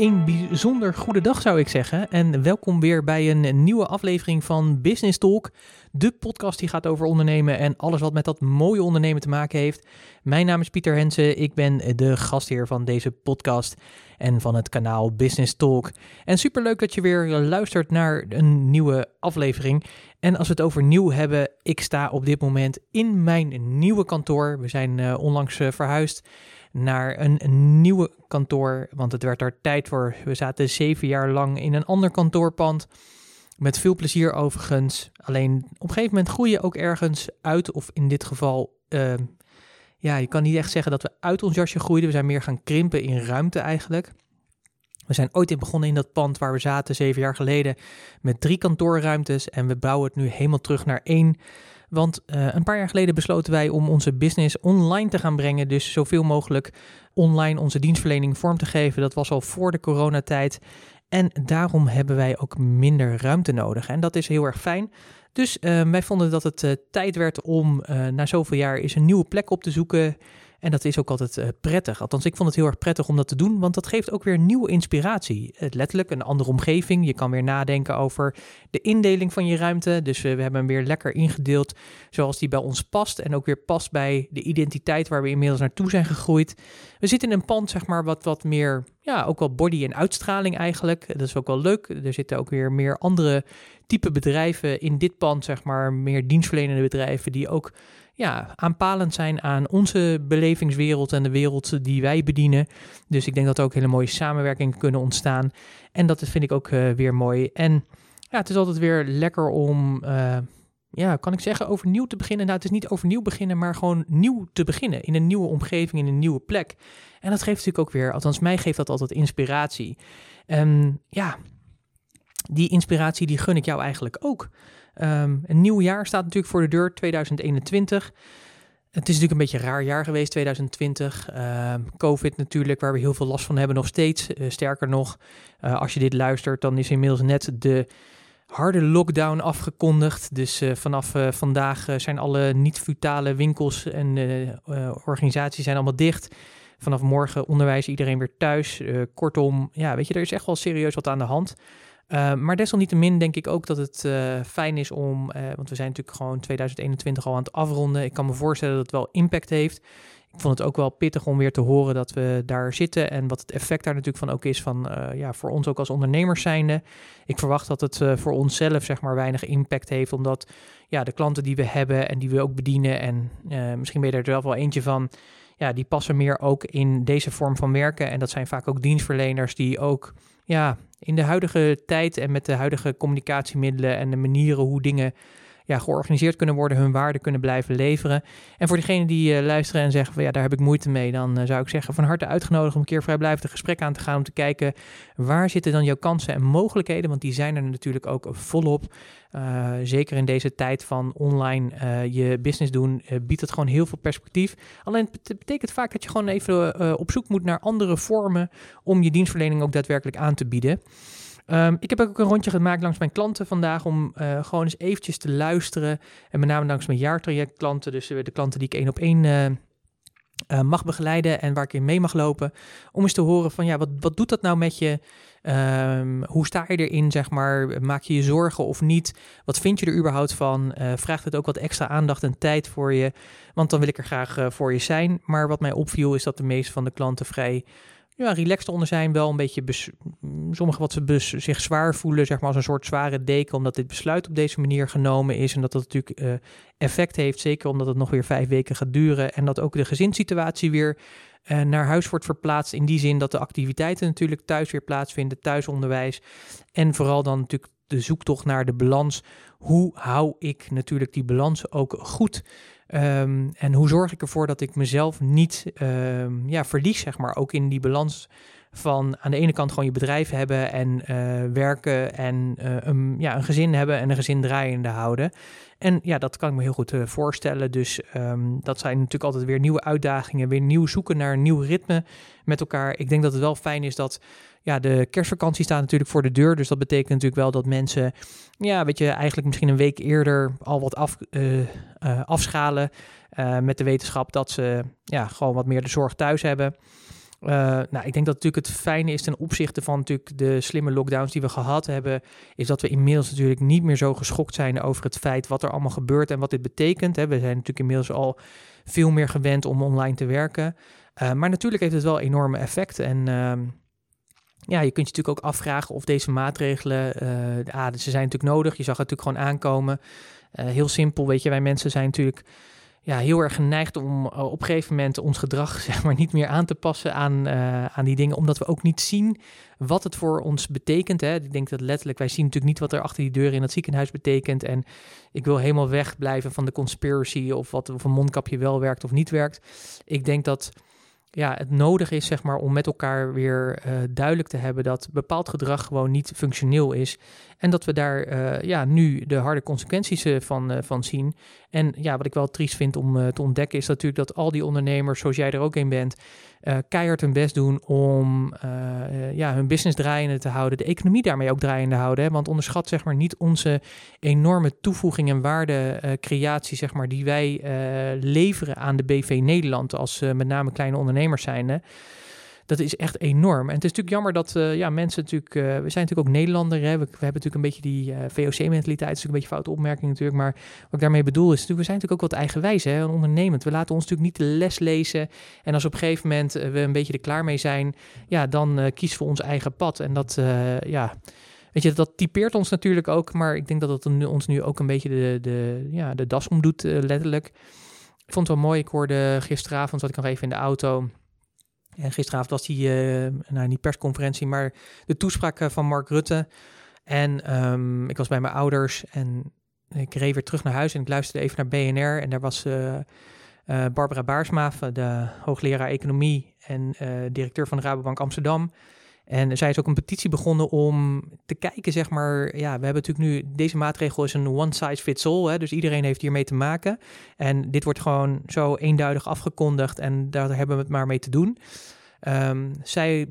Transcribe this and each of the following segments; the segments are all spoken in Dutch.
Een bijzonder goede dag zou ik zeggen. En welkom weer bij een nieuwe aflevering van Business Talk. De podcast die gaat over ondernemen en alles wat met dat mooie ondernemen te maken heeft. Mijn naam is Pieter Hensen. Ik ben de gastheer van deze podcast en van het kanaal Business Talk. En superleuk dat je weer luistert naar een nieuwe aflevering. En als we het over nieuw hebben, ik sta op dit moment in mijn nieuwe kantoor. We zijn uh, onlangs uh, verhuisd naar een, nieuwe kantoor, want het werd daar tijd voor. We zaten zeven jaar lang in een ander kantoorpand. Met veel plezier overigens. Alleen op een gegeven moment groei je ook ergens uit, of in dit geval, uh, ja, je kan niet echt zeggen dat we uit ons jasje groeiden. We zijn meer gaan krimpen in ruimte eigenlijk. We zijn ooit in begonnen in dat pand waar we zaten zeven jaar geleden met drie kantoorruimtes en we bouwen het nu helemaal terug naar één. Want uh, een paar jaar geleden besloten wij om onze business online te gaan brengen. Dus zoveel mogelijk online onze dienstverlening vorm te geven. Dat was al voor de coronatijd. En daarom hebben wij ook minder ruimte nodig. En dat is heel erg fijn. Dus uh, wij vonden dat het uh, tijd werd om na zoveel jaar eens een nieuwe plek op te zoeken. En dat is ook altijd uh, prettig. Althans, ik vond het heel erg prettig om dat te doen, want dat geeft ook weer nieuwe inspiratie. Uh, letterlijk een andere omgeving. Je kan weer nadenken over de indeling van je ruimte. Dus we hebben hem weer lekker ingedeeld zoals die bij ons past. En ook weer past bij de identiteit waar we inmiddels naartoe zijn gegroeid. We zitten in een pand, zeg maar, wat, wat meer, ja, ook wel body en uitstraling eigenlijk. Dat is ook wel leuk. Er zitten ook weer meer andere type bedrijven in dit pand, zeg maar, meer dienstverlenende bedrijven die ook ja, aanpalend zijn aan onze belevingswereld en de wereld die wij bedienen. Dus ik denk dat er ook hele mooie samenwerkingen kunnen ontstaan. En dat vind ik ook uh, weer mooi. En ja, het is altijd weer lekker om, uh, ja, kan ik zeggen, overnieuw te beginnen. Nou, het is niet overnieuw beginnen, maar gewoon nieuw te beginnen. In een nieuwe omgeving, in een nieuwe plek. En dat geeft natuurlijk ook weer, althans mij geeft dat altijd inspiratie. En ja, die inspiratie die gun ik jou eigenlijk ook. Um, een nieuw jaar staat natuurlijk voor de deur, 2021. Het is natuurlijk een beetje een raar jaar geweest, 2020. Uh, Covid natuurlijk, waar we heel veel last van hebben nog steeds. Uh, sterker nog, uh, als je dit luistert, dan is inmiddels net de harde lockdown afgekondigd. Dus uh, vanaf vandaag zijn alle niet-futale winkels en organisaties zijn allemaal dicht. Vanaf morgen onderwijs iedereen weer thuis. kortom, ja, weet je, er is echt wel serieus wat aan de hand. Uh, maar desalniettemin denk ik ook dat het uh, fijn is om, uh, want we zijn natuurlijk gewoon 2021 al aan het afronden. Ik kan me voorstellen dat het wel impact heeft. Ik vond het ook wel pittig om weer te horen dat we daar zitten en wat het effect daar natuurlijk van ook is van, ja, voor ons ook als ondernemers zijnde. Ik verwacht dat het voor onszelf zeg maar weinig impact heeft, omdat ja, de klanten die we hebben en die we ook bedienen en misschien ben je er zelf wel eentje van, ja, die passen meer ook in deze vorm van werken. En dat zijn vaak ook dienstverleners die ook ja, in de huidige tijd en met de huidige communicatiemiddelen en de manieren hoe dingen ja, georganiseerd kunnen worden, hun waarde kunnen blijven leveren. En voor diegenen die uh, luisteren en zeggen van ja, daar heb ik moeite mee, dan uh, zou ik zeggen van harte uitgenodigd om een keer vrijblijvend gesprek aan te gaan om te kijken waar zitten dan jouw kansen en mogelijkheden, want die zijn er natuurlijk ook volop. Uh, zeker in deze tijd van online je business doen, biedt het gewoon heel veel perspectief. Alleen het betekent vaak dat je gewoon even op zoek moet naar andere vormen om je dienstverlening ook daadwerkelijk aan te bieden. Um, ik heb ook een rondje gemaakt langs mijn klanten vandaag om uh, gewoon eens eventjes te luisteren. En met name langs mijn jaartrajectklanten, dus de klanten die ik één op één uh, mag begeleiden en waar ik in mee mag lopen. Om eens te horen van ja, wat, wat doet dat nou met je? Um, hoe sta je erin, zeg maar? Maak je je zorgen of niet? Wat vind je er überhaupt van? vraagt het ook wat extra aandacht en tijd voor je? Want dan wil ik er graag voor je zijn. Maar wat mij opviel is dat de meeste van de klanten vrij ja, relaxed onder zijn. Wel een beetje, sommigen wat ze zich zwaar voelen, zeg maar als een soort zware deken, omdat dit besluit op deze manier genomen is. En dat dat natuurlijk uh, effect heeft, zeker omdat het nog weer vijf weken gaat duren. En dat ook de gezinssituatie weer uh, naar huis wordt verplaatst. In die zin dat de activiteiten natuurlijk thuis weer plaatsvinden, thuisonderwijs. En vooral dan natuurlijk de zoektocht naar de balans. Hoe hou ik natuurlijk die balans ook goed? Ehm, en hoe zorg ik ervoor dat ik mezelf niet um, ja, verlies, zeg maar, ook in die balans van aan de ene kant gewoon je bedrijf hebben en uh, werken en uh, een, ja, een gezin hebben en een gezin draaiende houden. En ja, dat kan ik me heel goed uh, voorstellen. Dus um, dat zijn natuurlijk altijd weer nieuwe uitdagingen, weer nieuw zoeken naar een nieuw ritme met elkaar. Ik denk dat het wel fijn is dat ja, de kerstvakantie staat natuurlijk voor de deur. Dus dat betekent natuurlijk wel dat mensen, ja, weet je, eigenlijk misschien een week eerder al wat af, uh, uh, afschalen. Uh, met de wetenschap dat ze ja, gewoon wat meer de zorg thuis hebben. nou, ik denk dat natuurlijk het fijne is ten opzichte van natuurlijk de slimme lockdowns die we gehad hebben, is dat we inmiddels natuurlijk niet meer zo geschokt zijn over het feit wat er allemaal gebeurt en wat dit betekent. Hè. We zijn natuurlijk inmiddels al veel meer gewend om online te werken. maar natuurlijk heeft het wel enorme effecten. En ehm, ja, je kunt je natuurlijk ook afvragen of deze maatregelen, ah, ze zijn natuurlijk nodig. Je zag het natuurlijk gewoon aankomen. Uh, heel simpel, weet je, wij mensen zijn natuurlijk ja, heel erg geneigd om uh, op een gegeven moment ons gedrag zeg maar, niet meer aan te passen aan, aan die dingen, omdat we ook niet zien wat het voor ons betekent. Hè. Ik denk dat letterlijk, wij zien natuurlijk niet wat er achter die deur in het ziekenhuis betekent. En ik wil helemaal wegblijven van de conspiracy of wat of een mondkapje wel werkt of niet werkt. Ik denk dat ja, het nodig is zeg maar, om met elkaar weer uh, duidelijk te hebben dat bepaald gedrag gewoon niet functioneel is. En dat we daar uh, ja, nu de harde consequenties uh, van, van zien. En ja, wat ik wel triest vind om te ontdekken is natuurlijk dat al die ondernemers, zoals jij er ook een bent, uh, keihard hun best doen om uh, ja, hun business draaiende te houden, de economie daarmee ook draaiende houden. Hè? Want onderschat zeg maar niet onze enorme toevoeging en waardecreatie zeg maar, die wij leveren aan de BV Nederland als met name kleine ondernemers zijn dat is echt enorm. En het is natuurlijk jammer dat uh, ja, mensen natuurlijk... Uh, we zijn natuurlijk ook Nederlander. Hè? We, hebben natuurlijk een beetje die uh, VOC-mentaliteit. Het is een beetje foute opmerking natuurlijk. Maar wat ik daarmee bedoel is... Natuurlijk, we zijn natuurlijk ook wat eigenwijs hè? ondernemend. We laten ons natuurlijk niet de les lezen. En als op een gegeven moment we een beetje er klaar mee zijn... Ja, dan kiezen we ons eigen pad. En dat, ja... Weet je, dat typeert ons natuurlijk ook. Maar ik denk dat het ons nu ook een beetje de, de, ja, de das omdoet, letterlijk. Ik vond het wel mooi. Ik hoorde gisteravond, zat ik nog even in de auto en gisteravond was die, uh, nou niet persconferentie, maar de toespraak eh, van Mark Rutte. En um, ik was bij mijn ouders en ik reed weer terug naar huis en ik luisterde even naar BNR. En daar was uh, Barbara Baarsma, de hoogleraar economie en directeur van de Rabobank Amsterdam. En zij is ook een petitie begonnen om te kijken, zeg maar, ja, we hebben natuurlijk nu, deze maatregel is een one size fits all, hè, dus iedereen heeft hiermee te maken. En dit wordt gewoon zo eenduidig afgekondigd en daar hebben we het maar mee te doen. Um, zij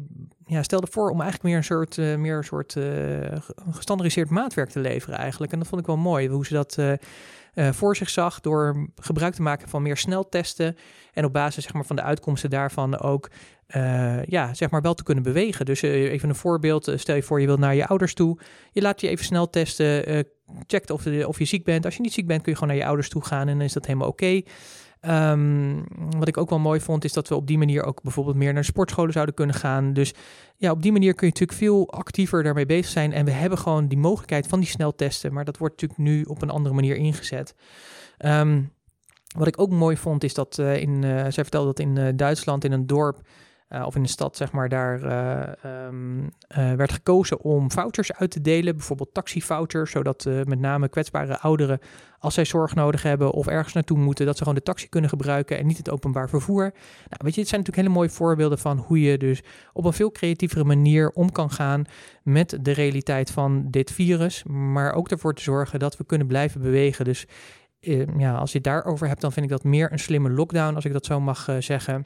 ja, stelde voor om eigenlijk meer een soort, uh, meer een soort uh, gestandardiseerd maatwerk te leveren eigenlijk. En dat vond ik wel mooi, hoe ze dat uh, voor zich zag door gebruik te maken van meer sneltesten en op basis zeg maar, van de uitkomsten daarvan ook ja, zeg maar wel te kunnen bewegen. Dus even een voorbeeld, stel je voor je wilt naar je ouders toe, je laat je even snel testen, checkt of, of je ziek bent. Als je niet ziek bent kun je gewoon naar je ouders toe gaan en dan is dat helemaal oké. Um, wat ik ook wel mooi vond, is dat we op die manier ook bijvoorbeeld meer naar sportscholen zouden kunnen gaan. Dus ja, op die manier kun je natuurlijk veel actiever daarmee bezig zijn. En we hebben gewoon die mogelijkheid van die sneltesten, maar dat wordt natuurlijk nu op een andere manier ingezet. Um, wat ik ook mooi vond, is dat uh, in, uh, zij vertelde dat in uh, Duitsland in een dorp uh, of in de stad, zeg maar, daar uh, um, uh, werd gekozen om vouchers uit te delen. Bijvoorbeeld taxivouchers, zodat met name kwetsbare ouderen, als zij zorg nodig hebben of ergens naartoe moeten, dat ze gewoon de taxi kunnen gebruiken en niet het openbaar vervoer. Nou, weet je, dit zijn natuurlijk hele mooie voorbeelden van hoe je dus op een veel creatievere manier om kan gaan met de realiteit van dit virus. Maar ook ervoor te zorgen dat we kunnen blijven bewegen. Dus ja, als je het daarover hebt, dan vind ik dat meer een slimme lockdown, als ik dat zo mag zeggen.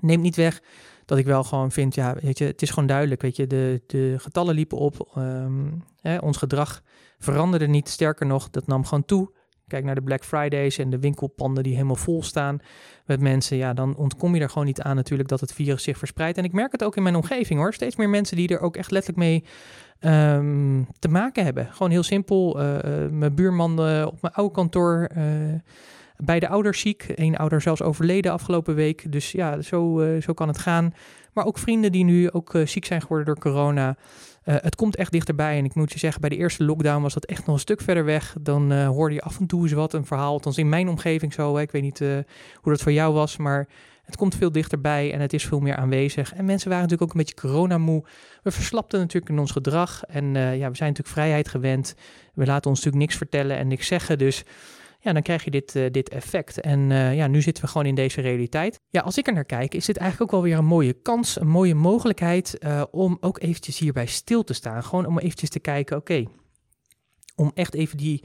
Neemt niet weg dat ik wel gewoon vind, ja, weet je, het is gewoon duidelijk, weet je, de, de getallen liepen op, um, hè, ons gedrag veranderde niet, sterker nog, dat nam gewoon toe. Kijk naar de Black Fridays en de winkelpanden die helemaal vol staan met mensen. Ja, dan ontkom je er gewoon niet aan natuurlijk dat het virus zich verspreidt. En ik merk het ook in mijn omgeving hoor. Steeds meer mensen die er ook echt letterlijk mee um, te maken hebben. Gewoon heel simpel. Uh, uh, mijn buurman uh, op mijn oude kantoor Beide ouders ziek, één ouder zelfs overleden afgelopen week. Dus ja, zo, uh, zo kan het gaan. Maar ook vrienden die nu ook ziek zijn geworden door corona. het komt echt dichterbij. En ik moet je zeggen, bij de eerste lockdown was dat echt nog een stuk verder weg. Dan hoorde je af en toe eens wat, een verhaal. Althans in mijn omgeving zo. Ik weet niet hoe dat voor jou was, maar het komt veel dichterbij en het is veel meer aanwezig. En mensen waren natuurlijk ook een beetje coronamoe. We verslapten natuurlijk in ons gedrag. En ja, we zijn natuurlijk vrijheid gewend. We laten ons natuurlijk niks vertellen en niks zeggen. Dus ja, dan krijg je dit, uh, dit effect. En uh, ja, nu zitten we gewoon in deze realiteit. Ja, als ik er naar kijk, is dit eigenlijk ook wel weer een mooie kans, een mooie mogelijkheid uh, om ook eventjes hierbij stil te staan. Gewoon om eventjes te kijken, oké, om echt even die,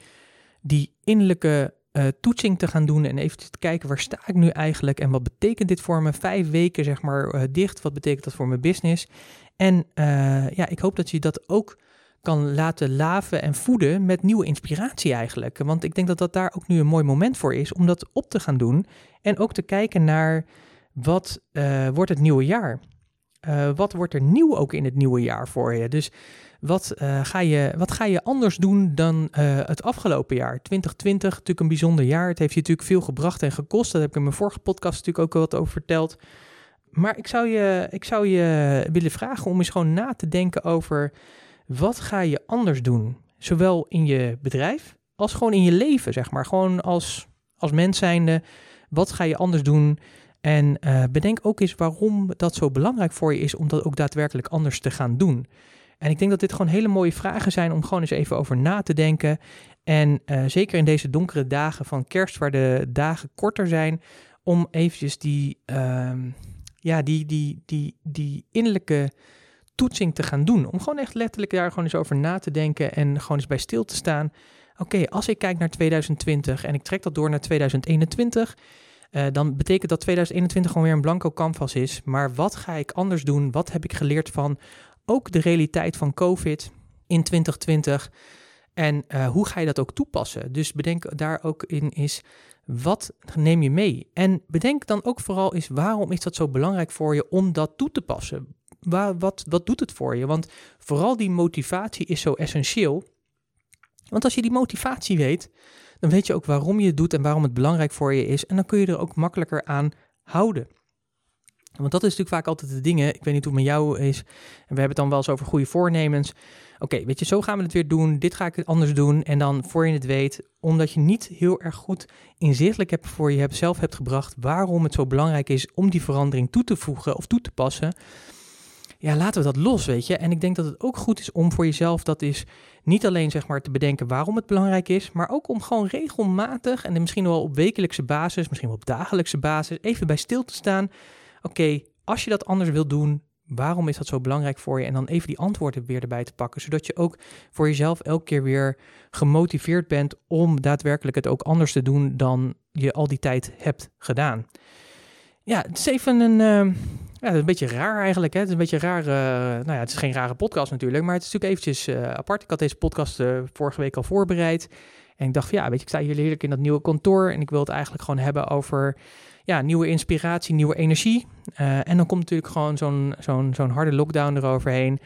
die innerlijke toetsing te gaan doen en even te kijken waar sta ik nu eigenlijk en wat betekent dit voor me? Vijf weken zeg maar dicht, wat betekent dat voor mijn business? En ja, ik hoop dat je dat ook kan laten laven en voeden met nieuwe inspiratie eigenlijk. Want ik denk dat dat daar ook nu een mooi moment voor is om dat op te gaan doen. En ook te kijken naar wat uh, wordt het nieuwe jaar? Uh, wat wordt er nieuw ook in het nieuwe jaar voor je? Dus wat, uh, ga, je, wat ga je anders doen dan het afgelopen jaar? 2020, natuurlijk een bijzonder jaar. Het heeft je natuurlijk veel gebracht en gekost. Dat heb ik in mijn vorige podcast natuurlijk ook wat over verteld. Maar ik zou je, ik zou je willen vragen om eens gewoon na te denken over wat ga je anders doen? Zowel in je bedrijf als gewoon in je leven, zeg maar. Gewoon als, als mens zijnde. Wat ga je anders doen? En uh, bedenk ook eens waarom dat zo belangrijk voor je is om dat ook daadwerkelijk anders te gaan doen. En ik denk dat dit gewoon hele mooie vragen zijn om gewoon eens even over na te denken. En uh, zeker in deze donkere dagen van kerst, waar de dagen korter zijn, om eventjes die, uh, ja, die, die, die, die innerlijke toetsing te gaan doen. Om gewoon echt letterlijk daar gewoon eens over na te denken en gewoon eens bij stil te staan. Oké, als ik kijk naar 2020 en ik trek dat door naar 2021, uh, eh, dan betekent dat 2021 gewoon weer een blanco canvas is. Maar wat ga ik anders doen? Wat heb ik geleerd van ook de realiteit van COVID in 2020? En uh, hoe ga je dat ook toepassen? Dus bedenk daar ook in is, wat neem je mee? En bedenk dan ook vooral is, waarom is dat zo belangrijk voor je om dat toe te passen? Waar, wat, wat doet het voor je? Want vooral die motivatie is zo essentieel. Want als je die motivatie weet, dan weet je ook waarom je het doet en waarom het belangrijk voor je is. En dan kun je er ook makkelijker aan houden. Want dat is natuurlijk vaak altijd de dingen. Ik weet niet hoe het met jou is. En we hebben het dan wel eens over goede voornemens. Oké, weet je, zo gaan we het weer doen. Dit ga ik anders doen. En dan voor je het weet, omdat je niet heel erg goed inzichtelijk hebt voor je hebt, zelf hebt gebracht waarom het zo belangrijk is om die verandering toe te voegen of toe te passen ja, laten we dat los, weet je. En ik denk dat het ook goed is om voor jezelf dat is niet alleen zeg maar te bedenken waarom het belangrijk is, maar ook om gewoon regelmatig en misschien wel op wekelijkse basis, misschien wel op dagelijkse basis, even bij stil te staan. Oké, als je dat anders wil doen, waarom is dat zo belangrijk voor je? En dan even die antwoorden weer erbij te pakken, zodat je ook voor jezelf elke keer weer gemotiveerd bent om daadwerkelijk het ook anders te doen dan je al die tijd hebt gedaan. Ja, het is even een, uh, ja, dat is een beetje raar eigenlijk. Hè? Het is een beetje raar. Uh, nou ja, het is geen rare podcast natuurlijk, maar het is natuurlijk eventjes uh, apart. Ik had deze podcast uh, vorige week al voorbereid. En ik dacht ja, weet je, ik sta hier heerlijk in dat nieuwe kantoor. En ik wil het eigenlijk gewoon hebben over ja, nieuwe inspiratie, nieuwe energie. en dan komt natuurlijk gewoon zo'n zo'n zo'n harde lockdown eroverheen.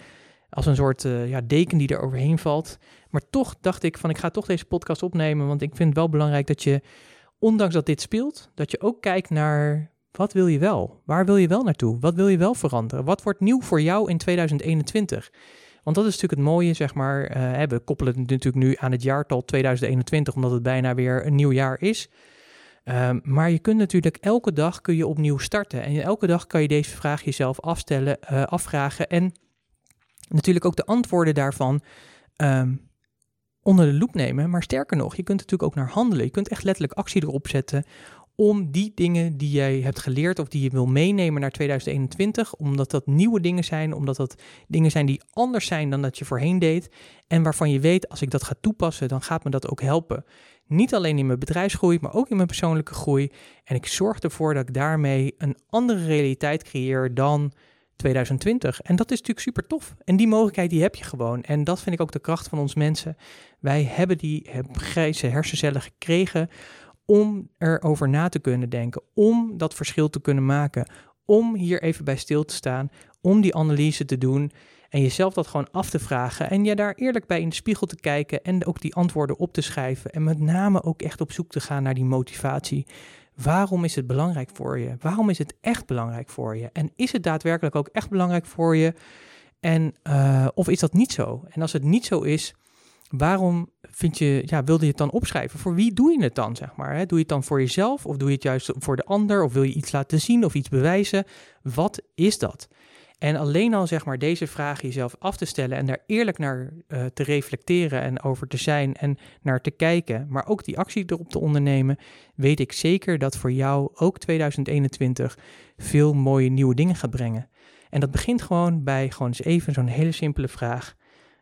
Als een soort ja, deken die er overheen valt. Maar toch dacht ik van ik ga toch deze podcast opnemen. Want ik vind het wel belangrijk dat je, ondanks dat dit speelt, dat je ook kijkt naar wat wil je wel? Waar wil je wel naartoe? Wat wil je wel veranderen? Wat wordt nieuw voor jou in 2021? Want dat is natuurlijk het mooie, zeg maar. Uh, we koppelen het natuurlijk nu aan het jaartal 2021, omdat het bijna weer een nieuw jaar is. Um, maar je kunt natuurlijk elke dag kun je opnieuw starten. En elke dag kan je deze vraag jezelf afstellen, uh, afvragen. En natuurlijk ook de antwoorden daarvan um, onder de loep nemen. Maar sterker nog, je kunt natuurlijk ook naar handelen. Je kunt echt letterlijk actie erop zetten om die dingen die jij hebt geleerd of die je wil meenemen naar 2021, omdat dat nieuwe dingen zijn, omdat dat dingen zijn die anders zijn dan dat je voorheen deed en waarvan je weet als ik dat ga toepassen, dan gaat me dat ook helpen. Niet alleen in mijn bedrijfsgroei, maar ook in mijn persoonlijke groei. En ik zorg ervoor dat ik daarmee een andere realiteit creëer dan 2020. En dat is natuurlijk super tof. En die mogelijkheid die heb je gewoon. En dat vind ik ook de kracht van ons mensen. Wij hebben die grijze hersencellen gekregen om erover na te kunnen denken, om dat verschil te kunnen maken, om hier even bij stil te staan, om die analyse te doen en jezelf dat gewoon af te vragen en je daar eerlijk bij in de spiegel te kijken en ook die antwoorden op te schrijven en met name ook echt op zoek te gaan naar die motivatie. Waarom is het belangrijk voor je? Waarom is het echt belangrijk voor je? En is het daadwerkelijk ook echt belangrijk voor je? En, uh, of is dat niet zo? En als het niet zo is, waarom vind je, ja, wilde je het dan opschrijven? Voor wie doe je het dan, zeg maar? Hè? Doe je het dan voor jezelf of doe je het juist voor de ander? Of wil je iets laten zien of iets bewijzen? Wat is dat? En alleen al zeg maar deze vraag jezelf af te stellen en daar eerlijk naar uh, te reflecteren en over te zijn en naar te kijken, maar ook die actie erop te ondernemen, weet ik zeker dat voor jou ook 2021 veel mooie nieuwe dingen gaat brengen. En dat begint gewoon bij gewoon eens even zo'n hele simpele vraag.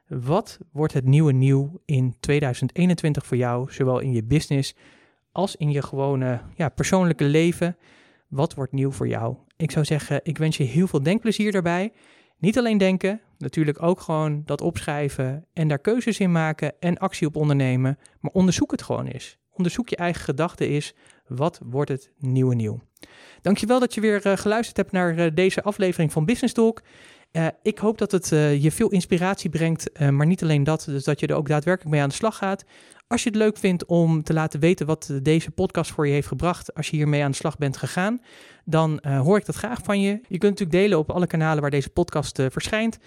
Wat wordt het nieuwe nieuw in 2021 voor jou, zowel in je business als in je gewone ja, persoonlijke leven? Wat wordt nieuw voor jou? Ik zou zeggen, ik wens je heel veel denkplezier daarbij. Niet alleen denken, natuurlijk ook gewoon dat opschrijven en daar keuzes in maken en actie op ondernemen. Maar onderzoek het gewoon eens. Onderzoek je eigen gedachten is, wat wordt het nieuwe nieuw? Dankjewel dat je weer uh, geluisterd hebt naar uh, deze aflevering van Business Talk. Uh, ik hoop dat het je veel inspiratie brengt, maar niet alleen dat, dus dat je er ook daadwerkelijk mee aan de slag gaat. Als je het leuk vindt om te laten weten wat deze podcast voor je heeft gebracht, als je hiermee aan de slag bent gegaan, dan hoor ik dat graag van je. Je kunt natuurlijk delen op alle kanalen waar deze podcast verschijnt.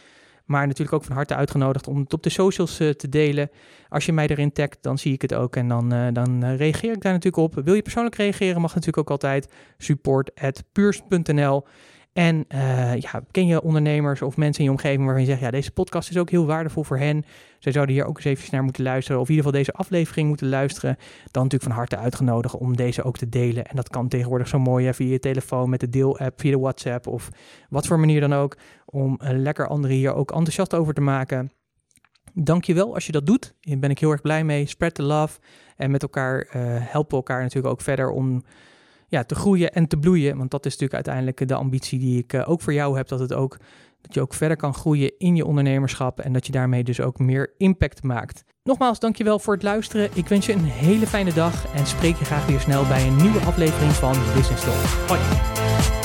Maar natuurlijk ook van harte uitgenodigd om het op de socials te delen. Als je mij erin tagt, dan zie ik het ook en dan, dan reageer ik daar natuurlijk op. Wil je persoonlijk reageren, mag natuurlijk ook altijd support.puurs.nl. En uh, ja, ken je ondernemers of mensen in je omgeving waarvan je zegt, ja, deze podcast is ook heel waardevol voor hen. Zij zouden hier ook eens even naar moeten luisteren, of in ieder geval deze aflevering moeten luisteren. Dan natuurlijk van harte uitgenodigd om deze ook te delen. En dat kan tegenwoordig zo mooi via je telefoon met de deel-app, via de WhatsApp of wat voor manier dan ook. Om uh, lekker anderen hier ook enthousiast over te maken. Dankjewel als je dat doet. Daar ben ik heel erg blij mee. Spread the love. En met elkaar uh, helpen elkaar natuurlijk ook verder om ja, te groeien en te bloeien. Want dat is natuurlijk uiteindelijk de ambitie die ik uh, ook voor jou heb. Dat, het ook, dat je ook verder kan groeien in je ondernemerschap. En dat je daarmee dus ook meer impact maakt. Nogmaals, dankjewel voor het luisteren. Ik wens je een hele fijne dag. En spreek je graag weer snel bij een nieuwe aflevering van Business Talk. Hoi!